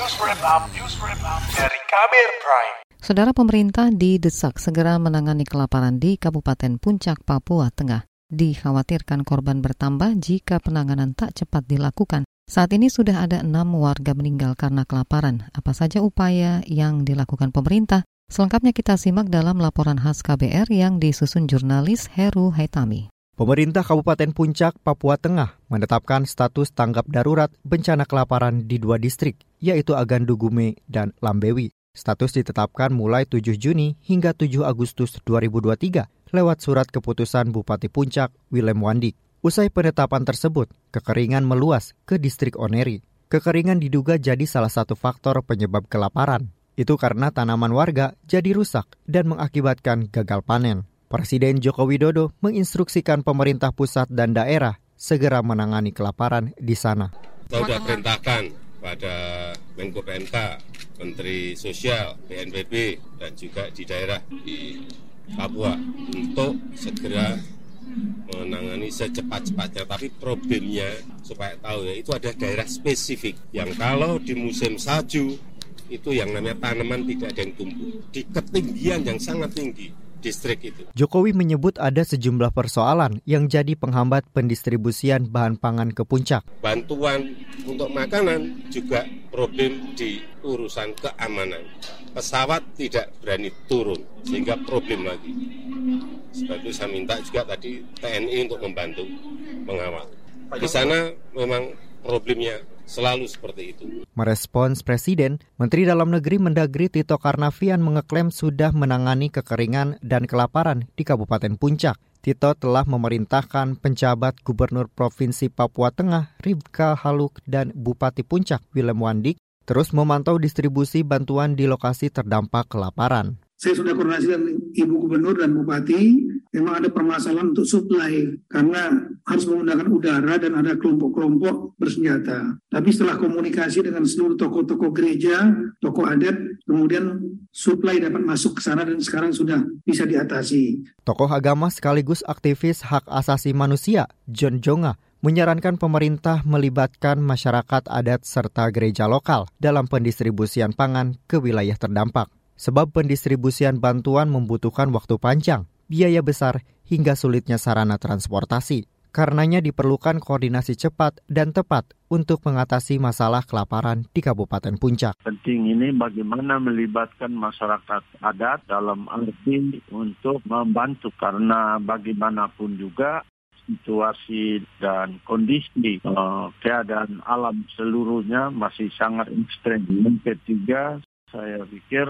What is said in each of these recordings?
News Wrap Up, News Wrap Up dari Kabir Prime. Saudara pemerintah didesak segera menangani kelaparan di Kabupaten Puncak, Papua Tengah. Dikhawatirkan korban bertambah jika penanganan tak cepat dilakukan. Saat ini sudah ada enam warga meninggal karena kelaparan. Apa saja upaya yang dilakukan pemerintah? Selengkapnya kita simak dalam laporan khas KBR yang disusun jurnalis Heru Haitami. Pemerintah Kabupaten Puncak, Papua Tengah menetapkan status tanggap darurat bencana kelaparan di dua distrik, yaitu Agandu Gume dan Lambewi. Status ditetapkan mulai 7 Juni hingga 7 Agustus 2023 lewat surat keputusan Bupati Puncak, Willem Wandik. Usai penetapan tersebut, kekeringan meluas ke distrik Oneri. Kekeringan diduga jadi salah satu faktor penyebab kelaparan. Itu karena tanaman warga jadi rusak dan mengakibatkan gagal panen. Presiden Joko Widodo menginstruksikan pemerintah pusat dan daerah segera menangani kelaparan di sana. Kita sudah perintahkan pada Menko PMK, Menteri Sosial, BNPB, dan juga di daerah di Papua untuk segera menangani secepat-cepatnya. Tapi problemnya supaya tahu ya itu ada daerah spesifik yang kalau di musim salju itu yang namanya tanaman tidak ada yang tumbuh di ketinggian yang sangat tinggi distrik itu. Jokowi menyebut ada sejumlah persoalan yang jadi penghambat pendistribusian bahan pangan ke puncak. Bantuan untuk makanan juga problem di urusan keamanan. Pesawat tidak berani turun sehingga problem lagi. Sebab itu saya minta juga tadi TNI untuk membantu mengawal. Di sana memang problemnya selalu seperti itu. Merespons Presiden, Menteri Dalam Negeri Mendagri Tito Karnavian mengeklaim sudah menangani kekeringan dan kelaparan di Kabupaten Puncak. Tito telah memerintahkan penjabat Gubernur Provinsi Papua Tengah Ribka Haluk dan Bupati Puncak Willem Wandik terus memantau distribusi bantuan di lokasi terdampak kelaparan. Saya sudah koordinasi dengan Ibu Gubernur dan Bupati, memang ada permasalahan untuk supply karena harus menggunakan udara dan ada kelompok-kelompok bersenjata. Tapi setelah komunikasi dengan seluruh tokoh-tokoh gereja, tokoh adat, kemudian supply dapat masuk ke sana dan sekarang sudah bisa diatasi. Tokoh agama sekaligus aktivis hak asasi manusia, John Jonga, menyarankan pemerintah melibatkan masyarakat adat serta gereja lokal dalam pendistribusian pangan ke wilayah terdampak sebab pendistribusian bantuan membutuhkan waktu panjang, biaya besar, hingga sulitnya sarana transportasi. Karenanya diperlukan koordinasi cepat dan tepat untuk mengatasi masalah kelaparan di Kabupaten Puncak. Penting ini bagaimana melibatkan masyarakat adat dalam arti untuk membantu karena bagaimanapun juga situasi dan kondisi uh, keadaan alam seluruhnya masih sangat ekstrem. Yang ketiga, saya pikir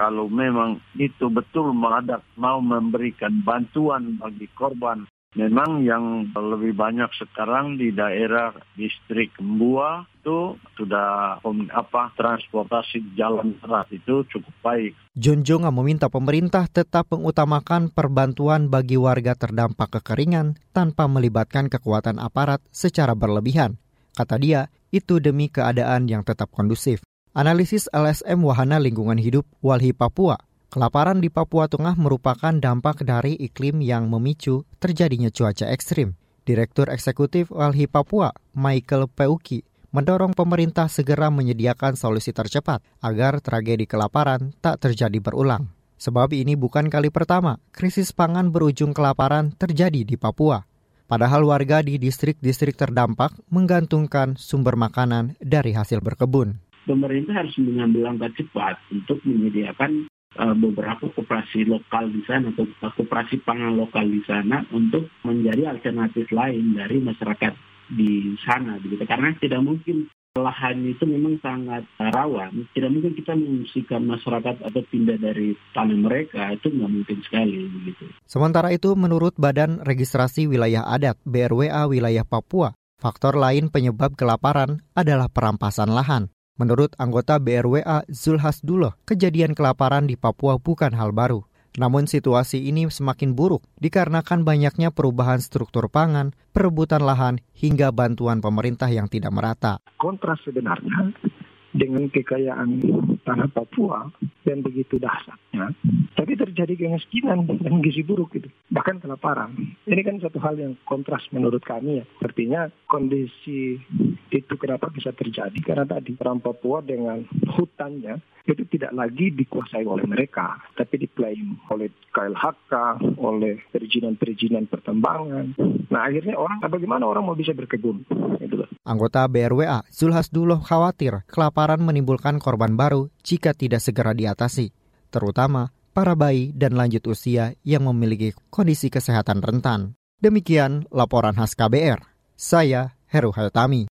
kalau memang itu betul menghadap mau memberikan bantuan bagi korban. Memang yang lebih banyak sekarang di daerah distrik Mbua itu sudah apa transportasi jalan darat itu cukup baik. John Jonga meminta pemerintah tetap mengutamakan perbantuan bagi warga terdampak kekeringan tanpa melibatkan kekuatan aparat secara berlebihan. Kata dia, itu demi keadaan yang tetap kondusif. Analisis LSM Wahana Lingkungan Hidup Walhi Papua, kelaparan di Papua Tengah merupakan dampak dari iklim yang memicu terjadinya cuaca ekstrim. Direktur Eksekutif Walhi Papua, Michael Peuki, mendorong pemerintah segera menyediakan solusi tercepat agar tragedi kelaparan tak terjadi berulang. Sebab ini bukan kali pertama krisis pangan berujung kelaparan terjadi di Papua. Padahal warga di distrik-distrik terdampak menggantungkan sumber makanan dari hasil berkebun pemerintah harus mengambil langkah cepat untuk menyediakan uh, beberapa koperasi lokal di sana atau koperasi pangan lokal di sana untuk menjadi alternatif lain dari masyarakat di sana begitu karena tidak mungkin lahan itu memang sangat rawan. Tidak mungkin kita mengungsikan masyarakat atau pindah dari tanah mereka, itu nggak mungkin sekali. begitu. Sementara itu, menurut Badan Registrasi Wilayah Adat BRWA Wilayah Papua, faktor lain penyebab kelaparan adalah perampasan lahan. Menurut anggota BRWA Zulhasdullah, kejadian kelaparan di Papua bukan hal baru. Namun situasi ini semakin buruk dikarenakan banyaknya perubahan struktur pangan, perebutan lahan, hingga bantuan pemerintah yang tidak merata. Kontras sebenarnya dengan kekayaan tanah Papua dan begitu dahsyatnya, tapi terjadi kemiskinan dan gizi buruk itu, bahkan kelaparan. Ini kan satu hal yang kontras menurut kami ya. Artinya kondisi Itu kenapa bisa terjadi? Karena tadi orang Papua dengan hutannya itu tidak lagi dikuasai oleh mereka, tapi diklaim oleh KLHK, oleh perizinan-perizinan pertambangan. Nah akhirnya orang, bagaimana orang mau bisa berkebun? Itu Anggota BRWA, Zulhasdullah khawatir kelaparan menimbulkan korban baru jika tidak segera diatasi, terutama para bayi dan lanjut usia yang memiliki kondisi kesehatan rentan. Demikian laporan khas KBR. Saya Heru Hayatami.